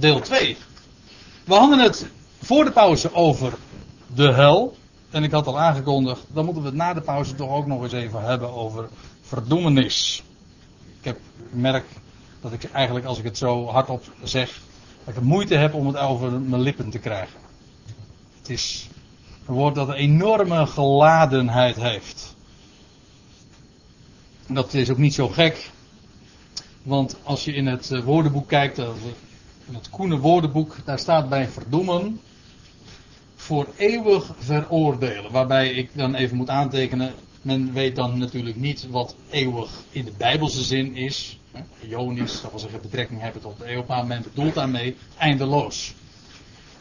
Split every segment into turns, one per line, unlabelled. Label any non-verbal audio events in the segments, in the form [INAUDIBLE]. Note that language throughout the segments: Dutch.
deel 2. We hadden het voor de pauze over de hel. En ik had al aangekondigd, dan moeten we het na de pauze toch ook nog eens even hebben over verdoemenis. Ik heb, merk dat ik eigenlijk als ik het zo hardop zeg, dat ik moeite heb om het over mijn lippen te krijgen. Het is een woord dat een enorme geladenheid heeft. Dat is ook niet zo gek. Want als je in het eh, woordenboek kijkt, in het Koene woordenboek, daar staat bij verdoemen voor eeuwig veroordelen. Waarbij ik dan even moet aantekenen, men weet dan natuurlijk niet wat eeuwig in de Bijbelse zin is. Ionisch, dat wil zeggen betrekking hebben tot de eeuw, maar men bedoelt daarmee eindeloos.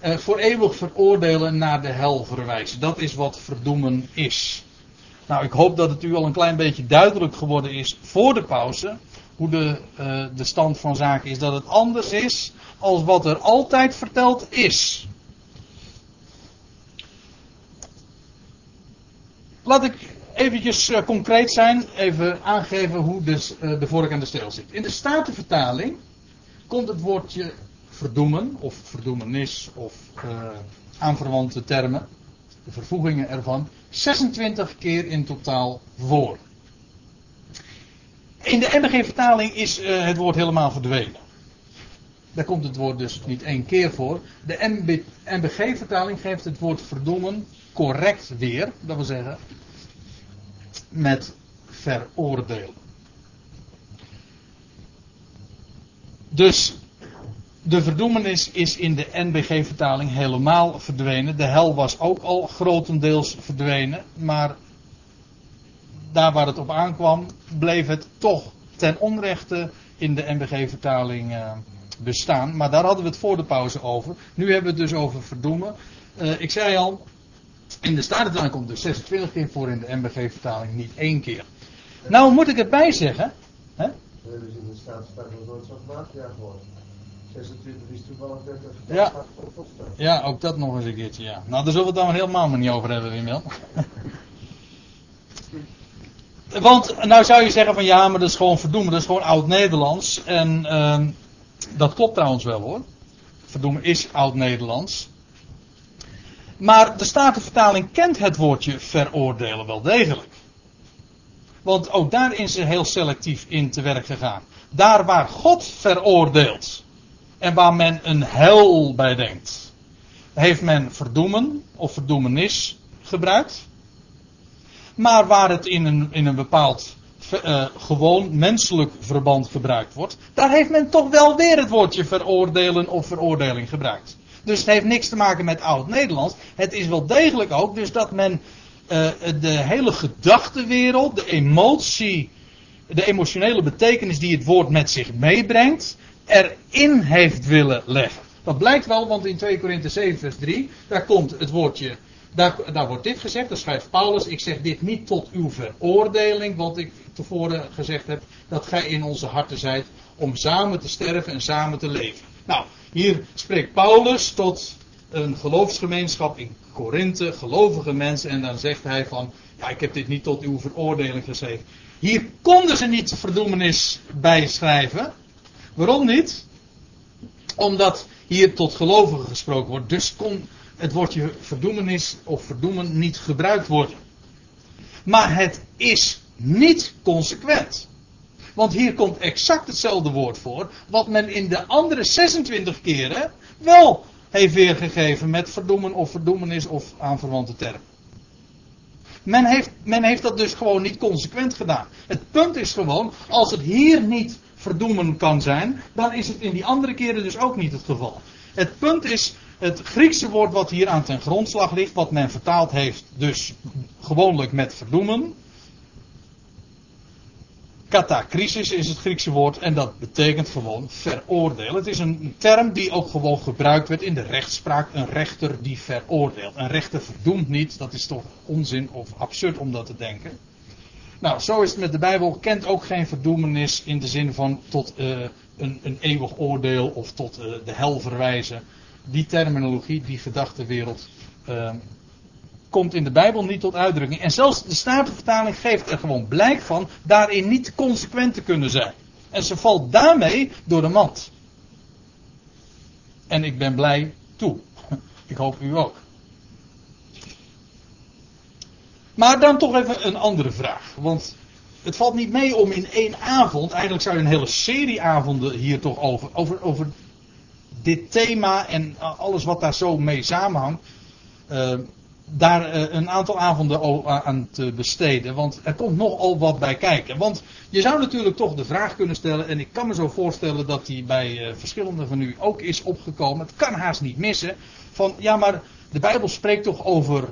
Uh, voor eeuwig veroordelen naar de hel verwijzen. Dat is wat verdoemen is. Nou, ik hoop dat het u al een klein beetje duidelijk geworden is voor de pauze. Hoe de, uh, de stand van zaken is. Dat het anders is als wat er altijd verteld is. Laat ik eventjes uh, concreet zijn. Even aangeven hoe dus, uh, de vork aan de steel zit. In de Statenvertaling komt het woordje verdoemen. Of verdoemenis. Of uh, aanverwante termen. De vervoegingen ervan. 26 keer in totaal voor. In de MBG-vertaling is het woord helemaal verdwenen. Daar komt het woord dus niet één keer voor. De MBG-vertaling geeft het woord verdoemen correct weer. Dat wil zeggen, met veroordelen. Dus de verdoemenis is in de NBG-vertaling helemaal verdwenen. De hel was ook al grotendeels verdwenen. Maar daar waar het op aankwam, bleef het toch ten onrechte in de NBG-vertaling uh, bestaan. Maar daar hadden we het voor de pauze over. Nu hebben we het dus over verdoemen. Uh, ik zei al, in de Statenvertaling komt er 26 keer voor, in de MBG-vertaling niet één keer. Nou moet ik erbij zeggen. Hè?
We hebben in de Statenvertaling nooit zo gemaakt, ja gewoon. 26 is toevallig 30
ja. ja, ook dat nog eens een keertje, ja. Nou, daar zullen we het dan helemaal maar niet over hebben, Wimel. [LAUGHS] Want, nou zou je zeggen van ja, maar dat is gewoon verdoemen, dat is gewoon oud-Nederlands. En uh, dat klopt trouwens wel hoor. Verdoemen is oud-Nederlands. Maar de Statenvertaling kent het woordje veroordelen wel degelijk. Want ook daar is ze heel selectief in te werk gegaan. Daar waar God veroordeelt en waar men een hel bij denkt, heeft men verdoemen of verdoemenis gebruikt. Maar waar het in een, in een bepaald uh, gewoon menselijk verband gebruikt wordt, daar heeft men toch wel weer het woordje veroordelen of veroordeling gebruikt. Dus het heeft niks te maken met oud-Nederlands. Het is wel degelijk ook dus dat men uh, de hele gedachtenwereld, de emotie, de emotionele betekenis die het woord met zich meebrengt, erin heeft willen leggen. Dat blijkt wel, want in 2 Korinthe 7 vers 3, daar komt het woordje, daar, wordt dit gezegd, daar schrijft Paulus, ik zeg dit niet tot uw veroordeling, wat ik tevoren gezegd heb, dat gij in onze harten zijt om samen te sterven en samen te leven. Nou, hier spreekt Paulus tot een geloofsgemeenschap in Korinthe, gelovige mensen, en dan zegt hij van, ja, ik heb dit niet tot uw veroordeling geschreven. Hier konden ze niet verdoemenis bij schrijven. Waarom niet? Omdat hier tot gelovigen gesproken wordt, dus kon het woordje verdoemenis of verdoemen niet gebruikt worden. Maar het is niet consequent. Want hier komt exact hetzelfde woord voor. Wat men in de andere 26 keren wel heeft weergegeven met verdoemen of verdoemenis of aanverwante termen. Men heeft, men heeft dat dus gewoon niet consequent gedaan. Het punt is gewoon, als het hier niet verdoemen kan zijn, dan is het in die andere keren dus ook niet het geval. Het punt is, het Griekse woord wat hier aan ten grondslag ligt, wat men vertaald heeft dus gewoonlijk met verdoemen, Katacrisis is het Griekse woord en dat betekent gewoon veroordelen. Het is een term die ook gewoon gebruikt werd in de rechtspraak. Een rechter die veroordeelt. Een rechter verdoemt niet. Dat is toch onzin of absurd om dat te denken. Nou, zo is het met de Bijbel. Kent ook geen verdoemenis in de zin van tot uh, een, een, eeuwig oordeel of tot uh, de hel verwijzen. Die terminologie, die gedachtenwereld, uh, komt in de Bijbel niet tot uitdrukking. En zelfs de Statenvertaling geeft er gewoon blijk van daarin niet consequent te kunnen zijn. En ze valt daarmee door de mand. En ik ben blij toe. [LAUGHS] Ik hoop u ook. Maar dan toch even een andere vraag. Want het valt niet mee om in één avond, eigenlijk zou je een hele serie avonden hier toch over, over, over dit thema en alles wat daar zo mee samenhangt, uh, daar uh, een aantal avonden aan te besteden. Want er komt nogal wat bij kijken. Want je zou natuurlijk toch de vraag kunnen stellen, en ik kan me zo voorstellen dat die bij uh, verschillende van u ook is opgekomen. Het kan haast niet missen. Van ja, maar de Bijbel spreekt toch over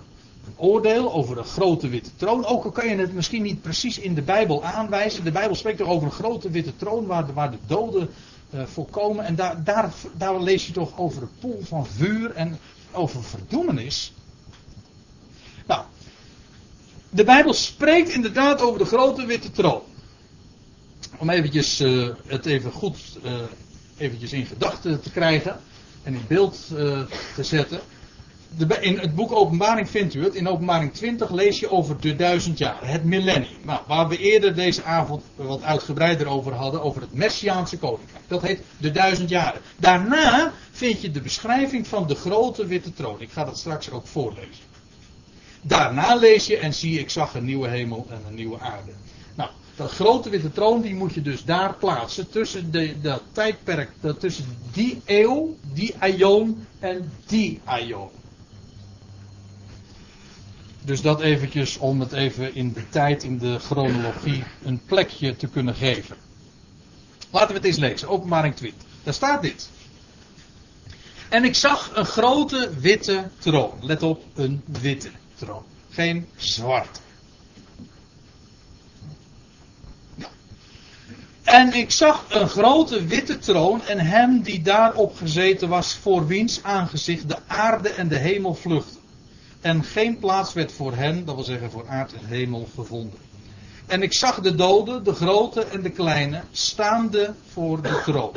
een oordeel, over een grote witte troon. Ook al kan je het misschien niet precies in de Bijbel aanwijzen. De Bijbel spreekt toch over een grote witte troon waar waar de doden uh, voorkomen. En daar, daar, daar lees je toch over een poel van vuur en over verdoemenis. Nou, de Bijbel spreekt inderdaad over de grote witte troon. Om eventjes uh, het even goed uh, eventjes in gedachten te krijgen en in beeld te zetten. In het boek Openbaring vindt u het. In Openbaring 20 lees je over de duizend jaar, het millennium. Nou, waar we eerder deze avond wat uitgebreider over hadden, over het Messiaanse koninkrijk. Dat heet de duizend jaren. Daarna vind je de beschrijving van de grote witte troon. Ik ga dat straks ook voorlezen. Daarna lees je en zie ik zag een nieuwe hemel en een nieuwe aarde. Nou, dat grote witte troon die moet je dus daar plaatsen tussen de, dat tijdperk, tussen die eeuw, die aion en die aion. Dus dat eventjes om het even in de tijd, in de chronologie, een plekje te kunnen geven. Laten we het eens lezen, openbaring 20. Daar staat dit. En ik zag een grote witte troon. Let op, een witte troon. Geen zwart. En ik zag een grote witte troon en hem die daarop gezeten was, voor wiens aangezicht de aarde en de hemel vluchtten. En geen plaats werd voor hen, dat wil zeggen voor aard en hemel, gevonden. En ik zag de doden, de grote en de kleine, staande voor de troon.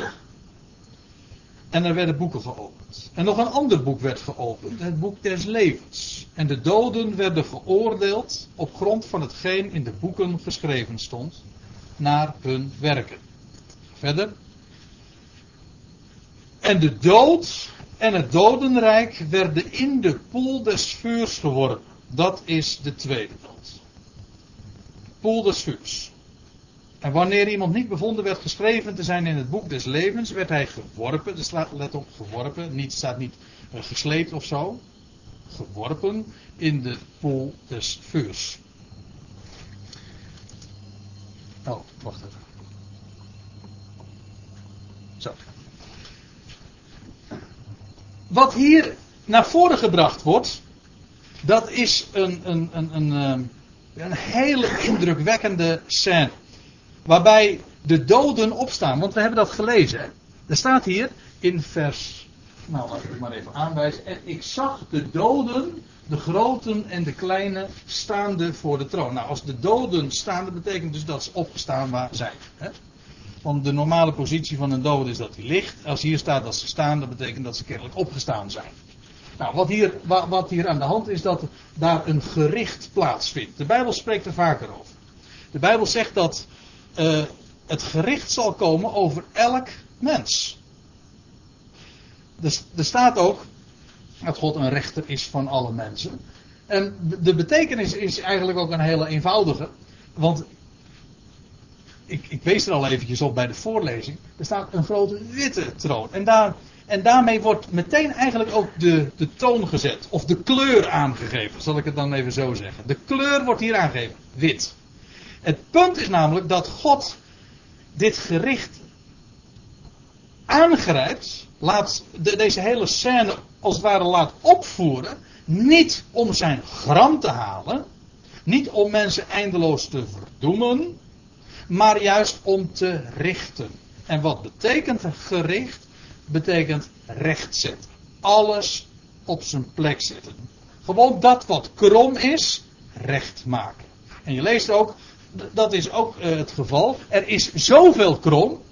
En er werden boeken geopend. En nog een ander boek werd geopend, het boek des levens. En de doden werden geoordeeld op grond van hetgeen in de boeken geschreven stond, naar hun werken. Verder. En de dood en het dodenrijk werden in de poel des vuurs geworpen. Dat is de tweede dood. Poel des vuurs. En wanneer iemand niet bevonden werd geschreven te zijn in het boek des levens, werd hij geworpen. Dus let op, geworpen. Niet, staat niet uh, gesleept of zo. Geworpen in de poel des vuurs. Oh, wacht even. Zo. Wat hier naar voren gebracht wordt, dat is een, een, een, een, een hele indrukwekkende scène. Waarbij de doden opstaan. Want we hebben dat gelezen. Er staat hier in vers. Nou, laat ik het maar even aanwijzen. En ik zag de doden, de groten en de kleine, staande voor de troon. Nou, als de doden staan, dat betekent dus dat ze opgestaan zijn. Hè? Want de normale positie van een dode is dat hij ligt. Als hier staat dat ze staan, dat betekent dat ze kennelijk opgestaan zijn. Nou, wat hier, wat hier aan de hand is, dat daar een gericht plaatsvindt. De Bijbel spreekt er vaker over. De Bijbel zegt dat uh, het gericht zal komen over elk mens. Dus er staat ook dat God een rechter is van alle mensen. En de betekenis is eigenlijk ook een hele eenvoudige. Want ik, ik wees er al eventjes op bij de voorlezing. Er staat een grote witte troon. En, daar, en daarmee wordt meteen eigenlijk ook de, de toon gezet. Of de kleur aangegeven, zal ik het dan even zo zeggen. De kleur wordt hier aangegeven. Wit. Het punt is namelijk dat God dit gericht aangrijpt, laat de, deze hele scène als het ware laat opvoeren, niet om zijn gram te halen, niet om mensen eindeloos te verdoemen, maar juist om te richten. En wat betekent gericht? Betekent rechtzetten. Alles op zijn plek zetten. Gewoon dat wat krom is, recht maken. En je leest ook dat is ook uh, het geval. Er is zoveel krom.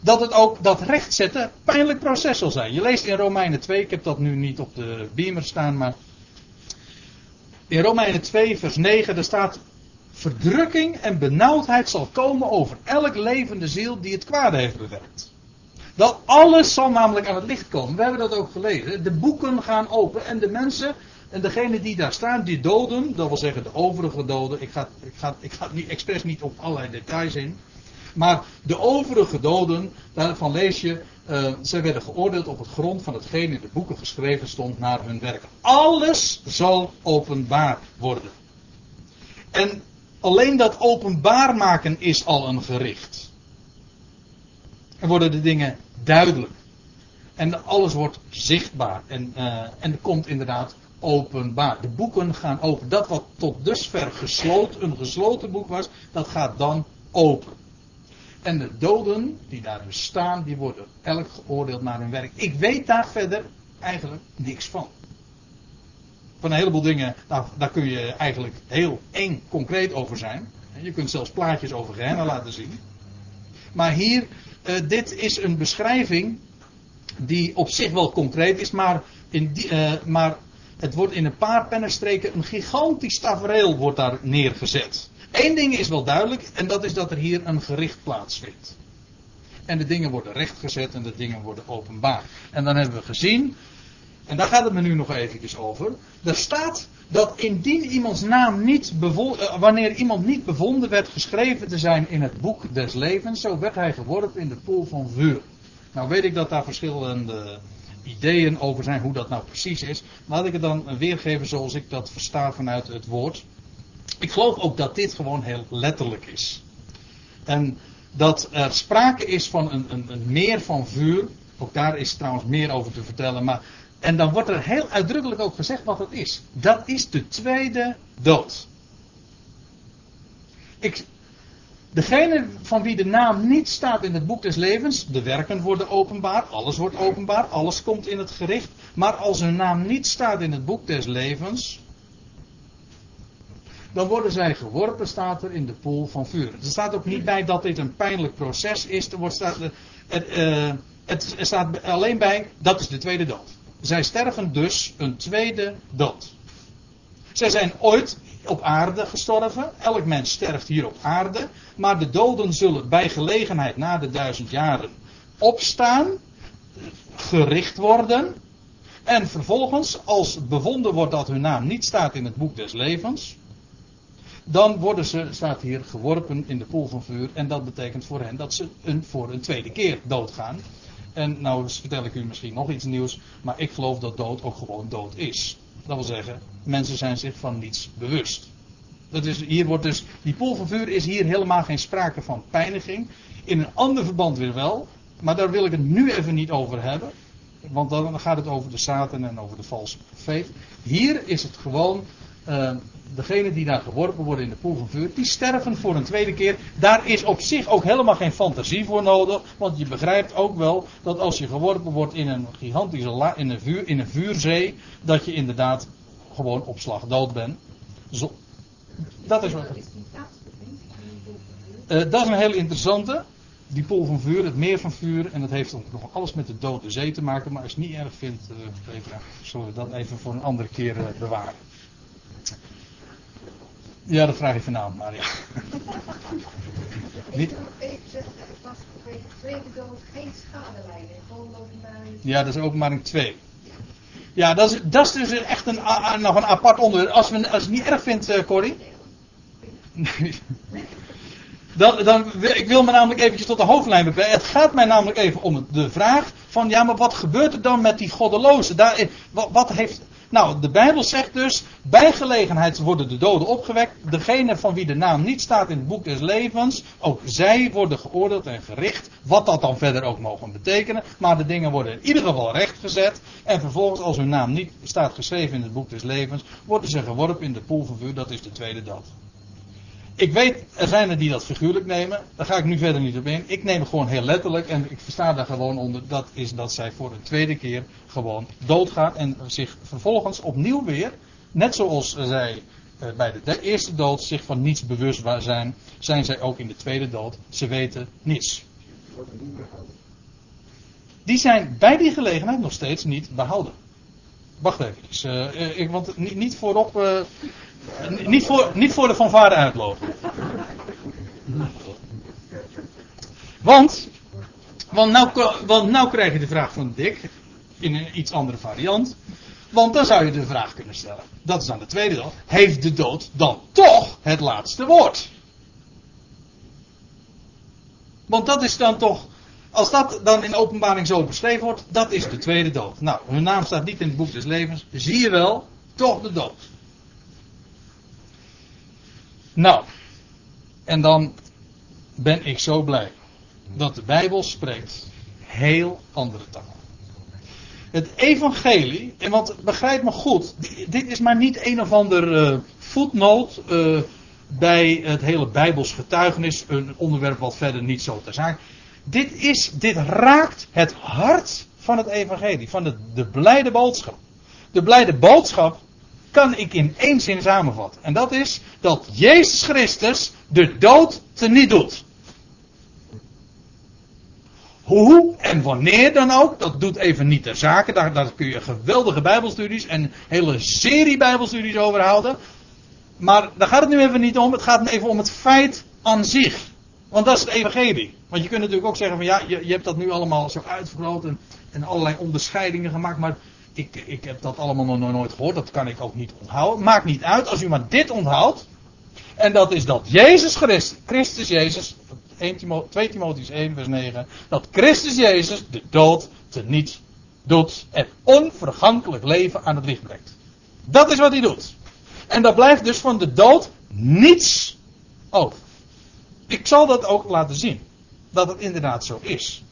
Dat het ook dat rechtzetten pijnlijk proces zal zijn. Je leest in Romeinen 2, ik heb dat nu niet op de beamer staan, maar. In Romeinen 2, vers 9, daar staat. Verdrukking en benauwdheid zal komen over elk levende ziel die het kwade heeft bewerkt. Dat alles zal namelijk aan het licht komen. We hebben dat ook gelezen. De boeken gaan open en de mensen en degene die daar staan, die doden, dat wil zeggen de overige doden. Ik ga, ik ga, ik ga niet, expres niet op allerlei details in. Maar de overige doden, daarvan lees je, uh, zij werden geoordeeld op het grond van hetgeen in de boeken geschreven stond naar hun werken. Alles zal openbaar worden. En alleen dat openbaar maken is al een gericht. Er worden de dingen duidelijk. En alles wordt zichtbaar. En, uh, en komt inderdaad openbaar. De boeken gaan open. Dat wat tot dusver gesloten, een gesloten boek was, dat gaat dan open. En de doden die daar dus staan, die worden elk geoordeeld naar hun werk. Ik weet daar verder eigenlijk niks van. Van een heleboel dingen, daar, daar kun je eigenlijk heel eng concreet over zijn. Je kunt zelfs plaatjes over gehennen laten zien. Maar hier, uh, dit is een beschrijving die op zich wel concreet is, maar, in uh, maar het wordt in een paar pennenstreken een gigantisch tafereel wordt daar neergezet. Eén ding is wel duidelijk en dat is dat er hier een gericht plaatsvindt. En de dingen worden rechtgezet en de dingen worden openbaar. En dan hebben we gezien, en daar gaat het me nu nog eventjes over. Er staat dat indien iemands naam niet eh, wanneer iemand niet bevonden werd geschreven te zijn in het boek des levens, zo werd hij geworpen in de pool van vuur. Nou weet ik dat daar verschillende ideeën over zijn hoe dat nou precies is. Laat ik het dan weergeven zoals ik dat versta vanuit het woord. Ik geloof ook dat dit gewoon heel letterlijk is. En dat er sprake is van een, een meer van vuur. Ook daar is trouwens meer over te vertellen. Maar, en dan wordt er heel uitdrukkelijk ook gezegd wat het is. Dat is de tweede dood. Ik, Degene van wie de naam niet staat in het boek des levens, de werken worden openbaar, alles wordt openbaar, alles komt in het gericht. Maar als hun naam niet staat in het boek des levens, dan worden zij geworpen, staat er in de pool van vuur. Er staat ook niet bij dat dit een pijnlijk proces is. Er, wordt, staat, het, uh, het staat alleen bij, dat is de tweede dood. Zij sterven dus een tweede dood. Zij zijn ooit op aarde gestorven. Elk mens sterft hier op aarde. Maar de doden zullen bij gelegenheid na de duizend jaren opstaan, gericht worden. En vervolgens, als bevonden wordt dat hun naam niet staat in het boek des levens, dan worden ze, staat hier, geworpen in de pool van vuur. En dat betekent voor hen dat ze een, voor een tweede keer doodgaan. En nou vertel ik u misschien nog iets nieuws, maar ik geloof dat dood ook gewoon dood is. Dat wil zeggen, mensen zijn zich van niets bewust. Dat is, hier wordt dus, die pool is hier helemaal geen sprake van pijniging. In een ander verband weer wel, maar daar wil ik het nu even niet over hebben. Want dan gaat het over de Satan en over de valse profeet. Hier is het gewoon, uh, degene die daar geworpen worden in de poel van vuur, die sterven voor een tweede keer. Daar is op zich ook helemaal geen fantasie voor nodig. Want je begrijpt ook wel dat als je geworpen wordt in een gigantische la, in een, vuur, in een vuurzee, dat je inderdaad gewoon op slag dood bent. Zo, dat is wat. Uh, dat is een heel interessante. Die pool van vuur, het meer van vuur. En dat heeft ook nog alles met de dode zee te maken. Maar als je het niet erg vindt, uh, zullen we dat even voor een andere keer uh, bewaren. Ja, dat vraag ik vanavond maar, ja. [LAUGHS]
niet? Ik zeg, was de tweede dood geen. Gewoon.
Ja, dat is openbaring 2. Ja, dat is, dat is dus echt een, nog een apart onderwerp. Als, we, als je het niet erg vindt, uh, Corrie. Dan, dan, ik wil me namelijk eventjes tot de hoofdlijn beperken. Het gaat mij namelijk even om de vraag van, ja, maar wat gebeurt er dan met die goddelozen? Daar, wat, wat heeft, nou, de Bijbel zegt dus, bij gelegenheid worden de doden opgewekt. Degene van wie de naam niet staat in het boek des levens, ook zij worden geoordeeld en gericht. Wat dat dan verder ook mogen betekenen. Maar de dingen worden in ieder geval rechtgezet. En vervolgens, als hun naam niet staat geschreven in het boek des levens, worden ze geworpen in de poel van vuur. Dat is de tweede dood. Ik weet, er zijn er die dat figuurlijk nemen. Daar ga ik nu verder niet op in. Ik neem het gewoon heel letterlijk. En ik versta daar gewoon onder. Dat is dat zij voor een tweede keer gewoon doodgaat. En zich vervolgens opnieuw weer. Net zoals zij uh, bij de, eerste dood zich van niets bewust zijn. Zijn zij ook in de tweede dood. Ze weten niets. Die zijn bij die gelegenheid nog steeds niet behouden. Wacht even. Uh, ik, want niet, niet voorop. Uh, niet, voor, niet voor de fanfare uitlopen. Want, Want nou, want nou krijg je de vraag van Dick in een iets andere variant. Want dan zou je de vraag kunnen stellen. Dat is dan de tweede dag. Heeft de dood dan toch het laatste woord? Want dat is dan toch. Als dat dan in openbaring zo beschreven wordt, dat is de tweede dood. Nou, hun naam staat niet in het boek des levens. Zie je wel, toch de dood. Nou, en dan ben ik zo blij dat de Bijbel spreekt heel andere taal. Het evangelie, en want begrijp me goed, dit is maar niet een of ander eh, voetnoot eh, bij het hele Bijbels getuigenis, een onderwerp wat verder niet zo ter zake. Dit, is, dit raakt het hart van het evangelie, van de, de blijde boodschap. De blijde boodschap kan ik in één zin samenvatten. En dat is dat Jezus Christus de dood teniet doet. Hoe en wanneer dan ook, dat doet even niet ter zake. Daar, daar kun je geweldige Bijbelstudies en hele serie Bijbelstudies over houden. Maar daar gaat het nu even niet om. Het gaat even om het feit aan zich. Want dat is het evangelie. Want je kunt natuurlijk ook zeggen van ja, je, je hebt dat nu allemaal zo uitvergroot en, en allerlei onderscheidingen gemaakt. Maar ik, ik heb dat allemaal nog nooit gehoord. Dat kan ik ook niet onthouden. Maakt niet uit als u maar dit onthoudt. En dat is dat Jezus Christus, Christus Jezus, 1 Timo, 2 Timotheüs 1 vers 9, dat Christus Jezus de dood teniet doet en onvergankelijk leven aan het licht brengt. Dat is wat hij doet. En daar blijft dus van de dood niets over. Ik zal dat ook laten zien. Dat het inderdaad zo is.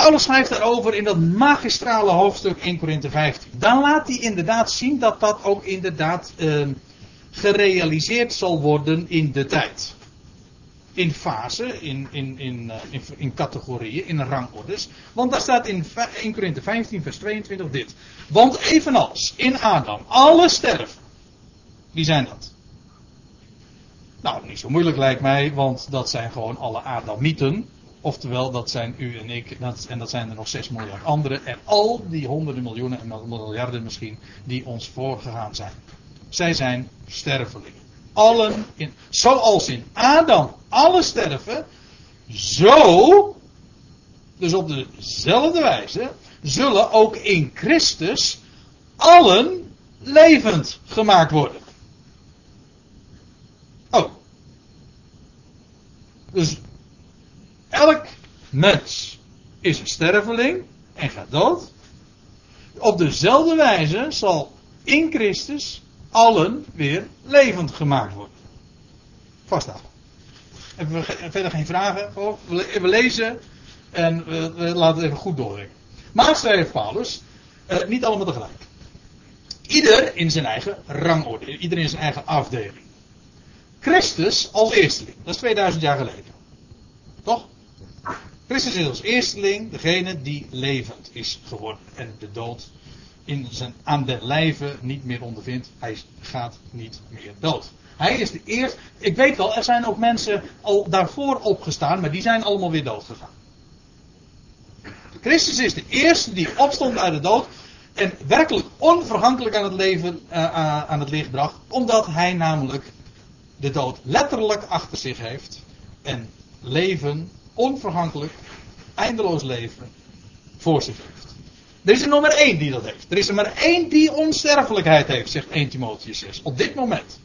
Paulus schrijft daarover in dat magistrale hoofdstuk 1 Korinthe 15. Dan laat hij inderdaad zien dat dat ook inderdaad eh, gerealiseerd zal worden in de tijd. In fase, in, in, in, in, in categorieën, in rangordes. Want daar staat in 1 Korinthe 15 vers 22 dit. Want evenals in Adam alle sterven. Wie zijn dat? Nou, niet zo moeilijk lijkt mij, want dat zijn gewoon alle Adamieten. Oftewel, dat zijn u en ik, en dat zijn er nog 6 miljard anderen. En al die honderden miljoenen en miljarden misschien, die ons voorgegaan zijn. Zij zijn stervelingen. Allen in, zoals in Adam alle sterven, zo, dus op dezelfde wijze, zullen ook in Christus allen levend gemaakt worden. Oh. Dus elk mens is een sterveling en gaat dood. Op dezelfde wijze zal in Christus allen weer levend gemaakt worden. Vasthouden. Hebben we verder geen vragen? We lezen en we, we laten het even goed doordenken. Maar schrijft Paulus, eh, niet allemaal tegelijk. Ieder in zijn eigen rangorde, ieder in zijn eigen afdeling. Christus als eersteling, dat is 2000 jaar geleden. Toch? Christus is als eersteling degene die levend is geworden en de dood in zijn, aan de lijve niet meer ondervindt. Hij gaat niet meer dood. Hij is de eerste. Ik weet wel, er zijn ook mensen al daarvoor opgestaan, maar die zijn allemaal weer dood gegaan. Christus is de eerste die opstond uit de dood en werkelijk onvergankelijk aan het leven uh, aan het licht bracht, omdat hij namelijk de dood letterlijk achter zich heeft en leven onvergankelijk, eindeloos leven voor zich heeft. Er is er nog maar één die dat heeft. Er is er maar één die onsterfelijkheid heeft, zegt 1 Timotheus 6. Op dit moment.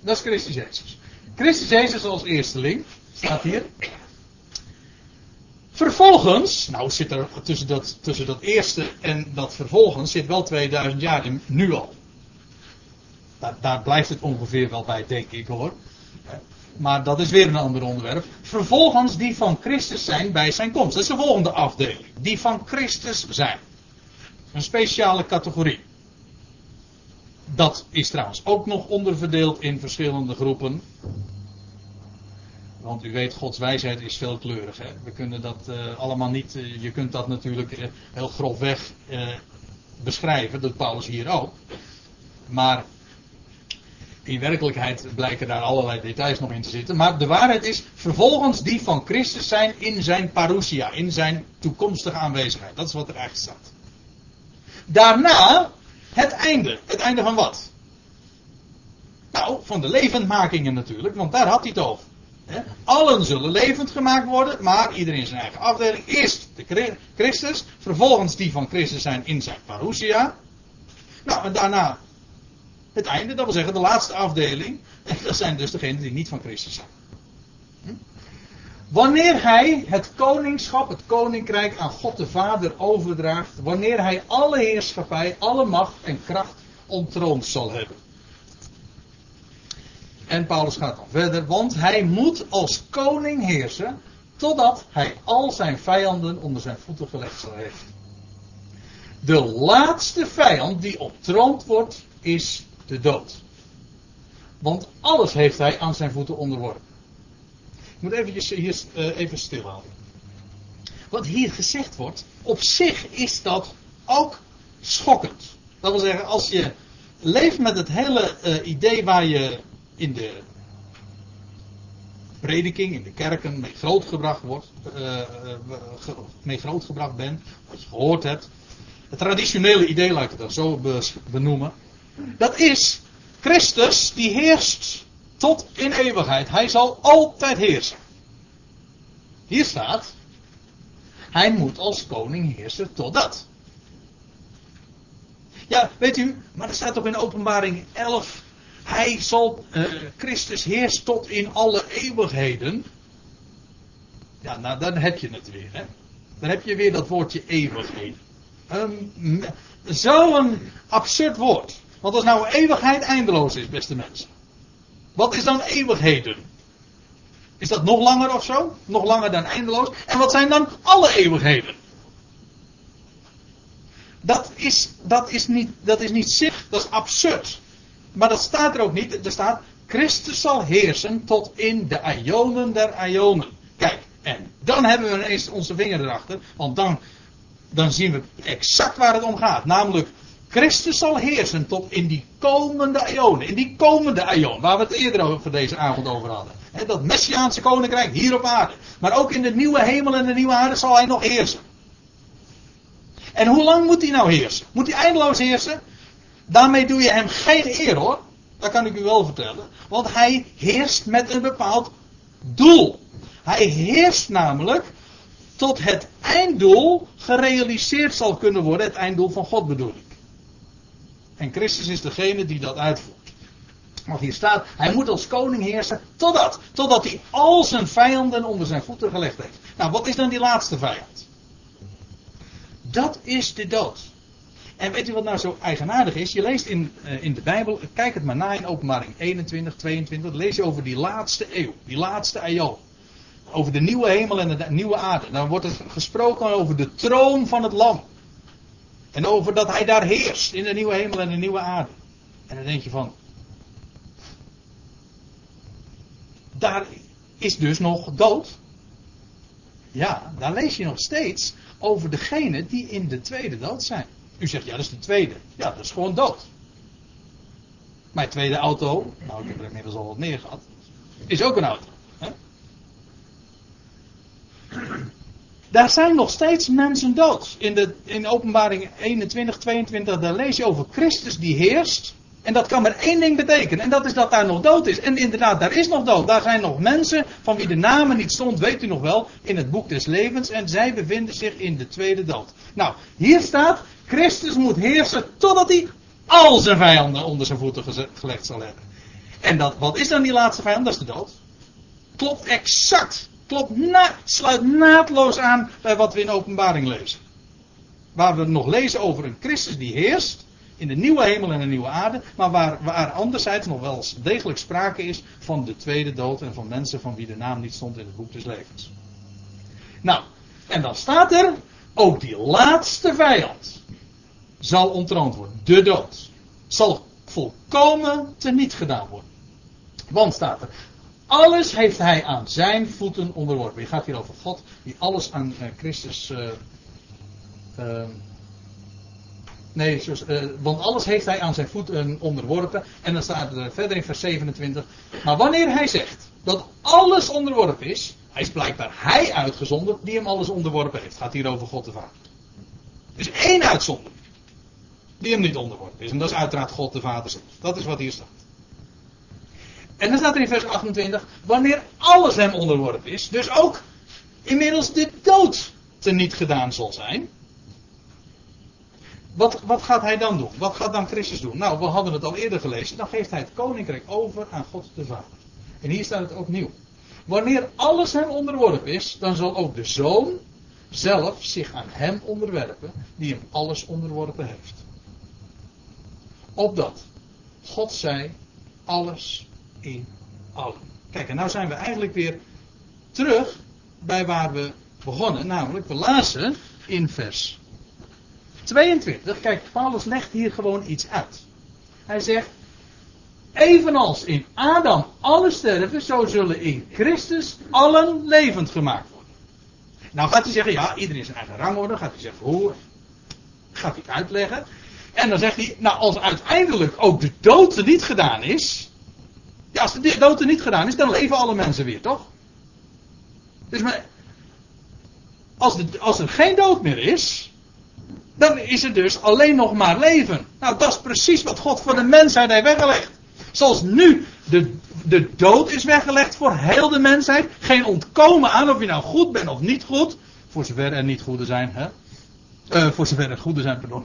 Dat is Christus Jezus. Christus Jezus als eersteling, staat hier. Vervolgens, nou zit er tussen dat, tussen dat eerste en dat vervolgens zit wel 2000 jaar in, nu al. Daar, daar blijft het ongeveer wel bij, denk ik hoor. Maar dat is weer een ander onderwerp. Vervolgens die van Christus zijn bij zijn komst. Dat is de volgende afdeling. Die van Christus zijn. Een speciale categorie. Dat is trouwens ook nog onderverdeeld in verschillende groepen. Want u weet, Gods wijsheid is veelkleurig. Hè? We kunnen dat uh, allemaal niet. Uh, je kunt dat natuurlijk uh, heel grofweg beschrijven. Dat Paulus hier ook. Maar in werkelijkheid blijken daar allerlei details nog in te zitten. Maar de waarheid is, vervolgens die van Christus zijn in zijn parousia, in zijn toekomstige aanwezigheid. Dat is wat er eigenlijk staat. Daarna het einde. Het einde van wat? Nou, van de levendmakingen natuurlijk, want daar had hij het over. Allen zullen levend gemaakt worden, maar iedereen zijn eigen afdeling. Eerst de Chri- Christus, vervolgens die van Christus zijn in zijn parousia. Nou, en daarna het einde, dat wil zeggen de laatste afdeling. En dat zijn dus degenen die niet van Christus zijn. Hm? Wanneer hij het koningschap, het koninkrijk aan God de Vader overdraagt, wanneer hij alle heerschappij, alle macht en kracht ontroond zal hebben. En Paulus gaat dan verder, want hij moet als koning heersen totdat hij al zijn vijanden onder zijn voeten gelegd zal hebben. De laatste vijand die ontroond wordt, is de dood. Want alles heeft hij aan zijn voeten onderworpen. Ik moet eventjes hier uh, even stilhouden. Wat hier gezegd wordt, op zich is dat ook schokkend. Dat wil zeggen, als je leeft met het hele uh, idee waar je in de prediking, in de kerken mee grootgebracht wordt, uh, mee grootgebracht bent, wat je gehoord hebt. Het traditionele idee, laat ik het dan zo benoemen. Dat is Christus die heerst tot in eeuwigheid. Hij zal altijd heersen. Hier staat, hij moet als koning heersen totdat. Ja, weet u, maar er staat ook in openbaring 11, hij zal, uh, Christus heerst tot in alle eeuwigheden. Ja, nou dan heb je het weer, hè. Dan heb je weer dat woordje eeuwigheden. Um, Zo'n absurd woord. Want als nou eeuwigheid eindeloos is, beste mensen. Wat is dan eeuwigheden? Is dat nog langer of zo? Nog langer dan eindeloos? En wat zijn dan alle eeuwigheden? Dat is, dat is niet, dat is niet zicht, dat is absurd. Maar dat staat er ook niet. Er staat, Christus zal heersen tot in de ionen der ionen. Kijk, en dan hebben we ineens onze vinger erachter. Want dan, dan zien we exact waar het om gaat. Namelijk, Christus zal heersen tot in die komende ionen. In die komende ion, waar we het eerder over deze avond over hadden. Dat Messiaanse koninkrijk hier op aarde. Maar ook in de nieuwe hemel en de nieuwe aarde zal hij nog heersen. En hoe lang moet hij nou heersen? Moet hij eindeloos heersen? Daarmee doe je hem geen eer hoor. Dat kan ik u wel vertellen. Want hij heerst met een bepaald doel. Hij heerst namelijk tot het einddoel gerealiseerd zal kunnen worden. Het einddoel van God bedoel ik. En Christus is degene die dat uitvoert. Want hier staat, hij moet als koning heersen totdat. Totdat hij al zijn vijanden onder zijn voeten gelegd heeft. Nou, wat is dan die laatste vijand? Dat is de dood. En weet u wat nou zo eigenaardig is? Je leest in, uh, in de Bijbel, kijk het maar na in openbaring 21, 22, dan lees je over die laatste eeuw, die laatste eeuw. Over de nieuwe hemel en de nieuwe aarde. Dan wordt er gesproken over de troon van het lam. En over dat hij daar heerst in de nieuwe hemel en de nieuwe aarde. En dan denk je van. Daar is dus nog dood. Ja, daar lees je nog steeds over degene die in de tweede dood zijn. U zegt, ja, dat is de tweede. Ja, dat is gewoon dood. Mijn tweede auto, nou ik heb er inmiddels al wat meer gehad, is ook een auto. Hè? Daar zijn nog steeds mensen dood. In, de, in openbaring 21, 22, daar lees je over Christus die heerst. En dat kan maar één ding betekenen. En dat is dat daar nog dood is. En inderdaad, daar is nog dood. Daar zijn nog mensen van wie de namen niet stond, weet u nog wel, in het boek des levens. En zij bevinden zich in de tweede dood. Nou, hier staat, Christus moet heersen totdat hij al zijn vijanden onder zijn voeten gelegd zal hebben. En dat, wat is dan die laatste vijand? Dat is de dood. Klopt exact. Klopt na, sluit naadloos aan bij wat we in openbaring lezen. Waar we nog lezen over een Christus die heerst. In de nieuwe hemel en de nieuwe aarde. Maar waar, waar anderzijds nog wel degelijk sprake is van de tweede dood. En van mensen van wie de naam niet stond in het boek des levens. Nou, en dan staat er. Ook die laatste vijand zal ontroond worden. De dood. Zal volkomen teniet gedaan worden. Want staat er. Alles heeft hij aan zijn voeten onderworpen. Je gaat hier over God die alles aan uh, Christus. Uh, uh, nee, zoals, want alles heeft hij aan zijn voeten onderworpen. En dan staat er verder in vers 27. Maar wanneer hij zegt dat alles onderworpen is. Hij is blijkbaar hij uitgezonden die hem alles onderworpen heeft. Gaat hier over God de Vader. Er is één uitzondering. Die hem niet onderworpen is. En dat is uiteraard God de Vader zelf. Dat is wat hier staat. En dan staat er in vers 28, wanneer alles hem onderworpen is, dus ook inmiddels de dood teniet gedaan zal zijn. Wat, wat gaat hij dan doen? Wat gaat dan Christus doen? Nou, we hadden het al eerder gelezen. Dan geeft hij het koninkrijk over aan God de Vader. En hier staat het opnieuw. Wanneer alles hem onderworpen is, dan zal ook de zoon zelf zich aan hem onderwerpen, die hem alles onderworpen heeft. Opdat God zij alles in allen. Kijk, en nou zijn we eigenlijk weer terug bij waar we begonnen, namelijk we lazen in vers 22. Kijk, Paulus legt hier gewoon iets uit. Hij zegt, evenals in Adam alle sterven, zo zullen in Christus allen levend gemaakt worden. Nou gaat hij zeggen, ja, iedereen zijn eigen rangorde. Gaat hij zeggen, hoe? Gaat hij uitleggen. En dan zegt hij, nou als uiteindelijk ook de dood er niet gedaan is. Ja, als de dood er niet gedaan is, dan leven alle mensen weer, toch? Dus maar, als, als er geen dood meer is, dan is er dus alleen nog maar leven. Nou, dat is precies wat God voor de mensheid heeft weggelegd. Zoals nu de, de dood is weggelegd voor heel de mensheid. Geen ontkomen aan of je nou goed bent of niet goed. Voor zover er niet goede zijn, hè? Uh, voor zover er goede zijn, pardon.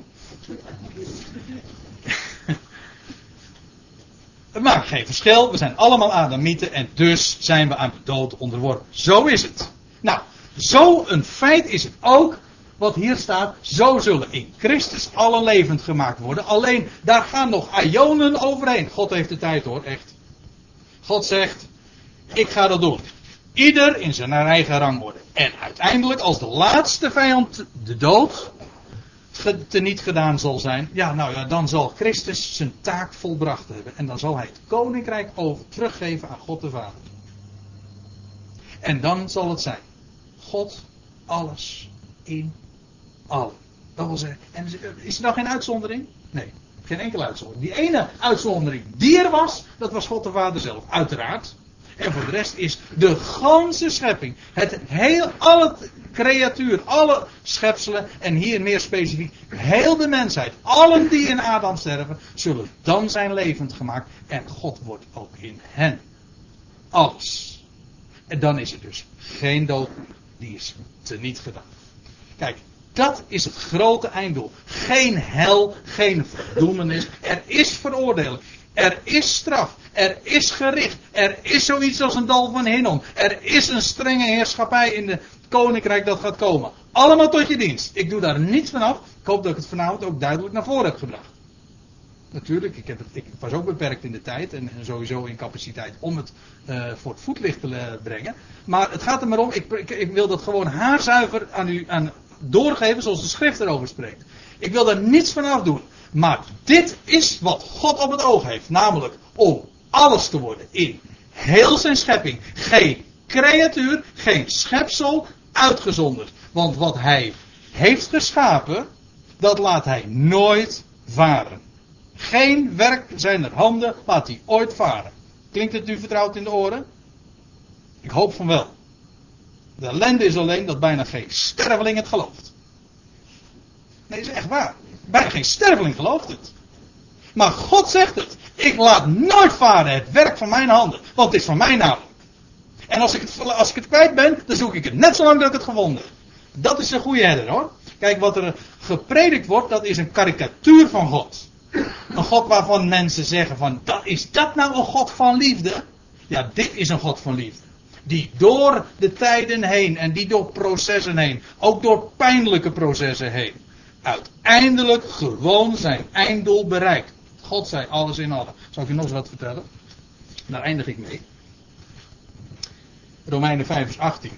Het maakt geen verschil. We zijn allemaal Adamieten en dus zijn we aan de dood onderworpen. Zo is het. Nou, zo een feit is het ook wat hier staat. Zo zullen in Christus alle levend gemaakt worden. Alleen daar gaan nog ionen overheen. God heeft de tijd hoor, echt. God zegt: Ik ga dat doen. Ieder in zijn eigen rang worden. En uiteindelijk, als de laatste vijand, de dood, niet gedaan zal zijn, ja, nou ja, dan zal Christus zijn taak volbracht hebben. En dan zal hij het koninkrijk over teruggeven aan God de Vader. En dan zal het zijn: God, alles in allen. Dat wil zeggen, en is er dan geen uitzondering? Nee, geen enkele uitzondering. Die ene uitzondering die er was, dat was God de Vader zelf, uiteraard. En voor de rest is de ganse schepping, het heel, alle creatuur, alle schepselen, en hier meer specifiek, heel de mensheid, allen die in Adam sterven, zullen dan zijn levend gemaakt. En God wordt ook in hen. Alles. En dan is er dus geen dood. Die is teniet gedaan. Kijk, dat is het grote einddoel. Geen hel, geen verdoemenis. Er is veroordeling. Er is straf. Er is gericht. Er is zoiets als een dal van Hinnom. Er is een strenge heerschappij in het koninkrijk dat gaat komen. Allemaal tot je dienst. Ik doe daar niets van af. Ik hoop dat ik het vanavond ook duidelijk naar voren heb gebracht. Natuurlijk, ik, heb ik was ook beperkt in de tijd en, sowieso in capaciteit om het uh, voor het voetlicht te brengen. Maar het gaat er maar om, ik, ik, wil dat gewoon haarzuiver aan u aan doorgeven zoals de schrift erover spreekt. Ik wil daar niets van afdoen. Maar dit is wat God op het oog heeft. Namelijk om alles te worden in heel zijn schepping. Geen creatuur, geen schepsel uitgezonderd. Want wat hij heeft geschapen, dat laat hij nooit varen. Geen werk zijn handen laat hij ooit varen. Klinkt het u vertrouwd in de oren? Ik hoop van wel. De ellende is alleen dat bijna geen sterveling het gelooft. Nee, is echt waar. Bijna geen sterveling gelooft het. Maar God zegt het. Ik laat nooit varen het werk van mijn handen. Want het is van mij namelijk. En als ik, het, als ik het kwijt ben, dan zoek ik het net zolang dat ik het gewonnen heb. Dat is een goede herder hoor. Kijk, wat er gepredikt wordt, dat is een karikatuur van God. Een God waarvan mensen zeggen van, dat, is dat nou een God van liefde? Ja, dit is een God van liefde. Die door de tijden heen en die door processen heen, ook door pijnlijke processen heen, uiteindelijk gewoon zijn einddoel bereikt. God zei alles in allen. Zal ik je nog eens wat vertellen? Daar eindig ik mee. Romeinen 5 vers 18.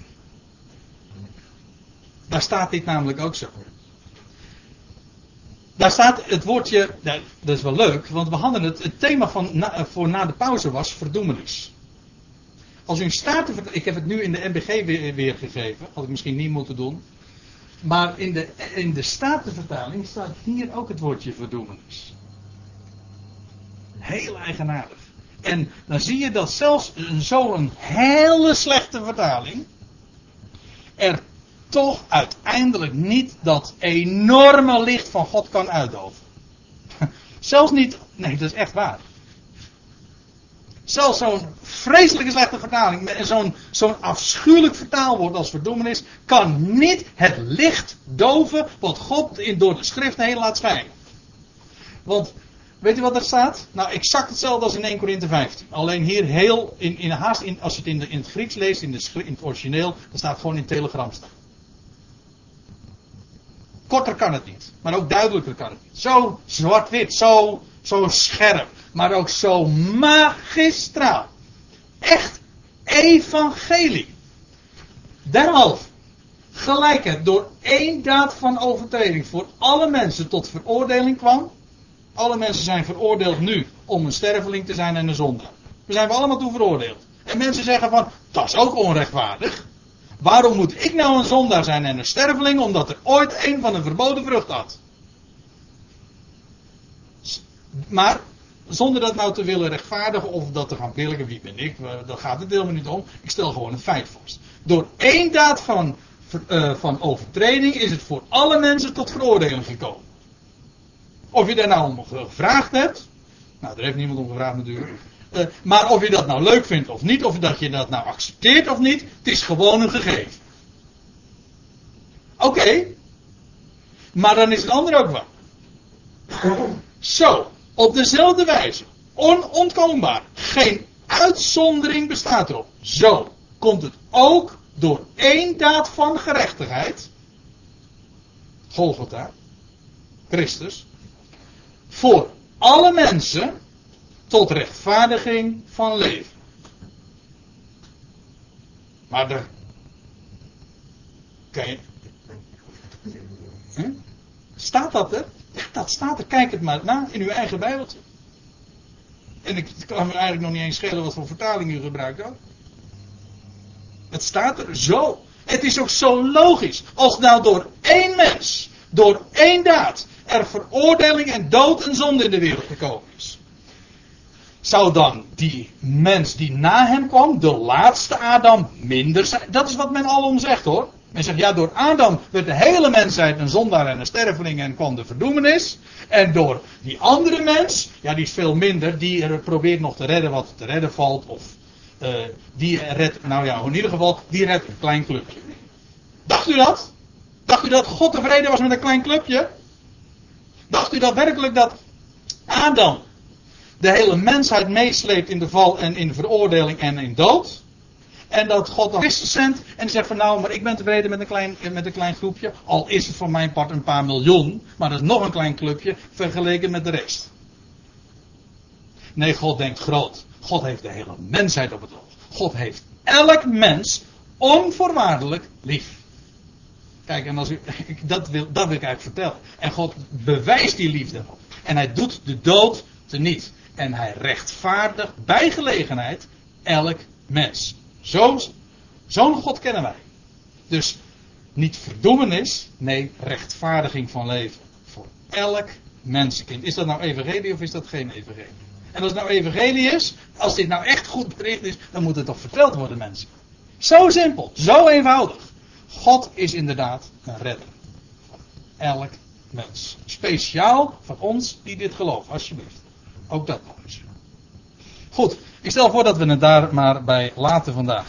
Daar staat dit namelijk ook zo. Daar staat het woordje, dat is wel leuk, want we hadden het, het thema van voor na de pauze was verdoemenis. Als u een staat, ik heb het nu in de MBG weer, weergegeven, had ik misschien niet moeten doen. Maar in de, in de Statenvertaling staat hier ook het woordje verdoemenis. Heel eigenaardig. En dan zie je dat zelfs zo'n hele slechte vertaling er toch uiteindelijk niet dat enorme licht van God kan uitdoven. [LAUGHS] Zelfs niet, nee, dat is echt waar. Zelfs zo'n vreselijke slechte vertaling zo'n zo'n afschuwelijk vertaalwoord als verdoemenis kan niet het licht doven wat God in, door de schrift heen laat schijnen. Want weet u wat er staat? Nou, exact hetzelfde als in 1 Korinthe 15. Alleen hier heel in, in haast, in, als je het in, het Grieks leest, in, de, in het origineel, dan staat gewoon in telegramstijl. Korter kan het niet, maar ook duidelijker kan het niet. Zo zwart-wit, zo, zo scherp, maar ook zo magistraal. Echt evangelie. Derhalve, gelijk het door één daad van overtreding voor alle mensen tot veroordeling kwam. Alle mensen zijn veroordeeld nu om een sterveling te zijn en een zondaar. We zijn we allemaal toe veroordeeld. En mensen zeggen van, dat is ook onrechtvaardig. Waarom moet ik nou een zondaar zijn en een sterveling omdat er ooit een van de verboden vrucht had? Maar zonder dat nou te willen rechtvaardigen of dat te gaan pillen, wie ben ik, daar gaat het helemaal niet om. Ik stel gewoon een feit vast. Door één daad van, uh, van overtreding is het voor alle mensen tot veroordeling gekomen. Of je daar nou om gevraagd hebt, nou daar heeft niemand om gevraagd natuurlijk. Uh, maar of je dat nou leuk vindt of niet, of dat je dat nou accepteert of niet, het is gewoon een gegeven. Oké. Maar dan is het ander ook waar. Zo, op dezelfde wijze, onontkoombaar, geen uitzondering bestaat erop. Zo komt het ook door één daad van gerechtigheid, Golgotha, Christus, voor alle mensen tot rechtvaardiging van leven. Maar de. Kijk. Staat dat er? Dat staat er. Kijk het maar na in uw eigen Bijbeltje. En ik kan me eigenlijk nog niet eens schelen wat voor vertaling u gebruikt ook. Het staat er zo. Het is ook zo logisch. Als nou door één mens, door één daad, er veroordeling en dood en zonde in de wereld gekomen is. Zou dan die mens die na hem kwam, de laatste Adam, minder zijn? Dat is wat men alom zegt hoor. Men zegt, ja, door Adam werd de hele mensheid een zondaar en een sterveling en kwam de verdoemenis. En door die andere mens, ja, die is veel minder, die er probeert nog te redden wat te redden valt. Of uh, die redt, nou ja, in ieder geval, die redt een klein clubje. Dacht u dat? Dacht u dat God tevreden was met een klein clubje? Dacht u dat werkelijk dat Adam de hele mensheid meesleept in de val en in veroordeling en in dood? En dat God dan Christus zendt en zegt van nou, maar ik ben tevreden met een, klein, met een klein groepje. Al is het voor mijn part een paar miljoen, maar dat is nog een klein clubje vergeleken met de rest. Nee, God denkt groot. God heeft de hele mensheid op het oog. God heeft elk mens onvoorwaardelijk lief. Kijk, en als u, [LAUGHS] dat, wil, dat wil ik eigenlijk vertellen. En God bewijst die liefde. En hij doet de dood teniet. En hij rechtvaardigt bij gelegenheid elk mens. Zo'n zo God kennen wij. Dus niet verdoemenis, nee, rechtvaardiging van leven. Voor elk mensenkind. Is dat nou evangelie of is dat geen evangelie? En als het nou evangelie is, als dit nou echt goed bericht is, dan moet het toch verteld worden, mensen. Zo simpel, zo eenvoudig. God is inderdaad een redder. Elk mens. Speciaal voor ons die dit geloven, alsjeblieft. Ook dat nog eens. Goed, ik stel voor dat we het daar maar bij laten vandaag.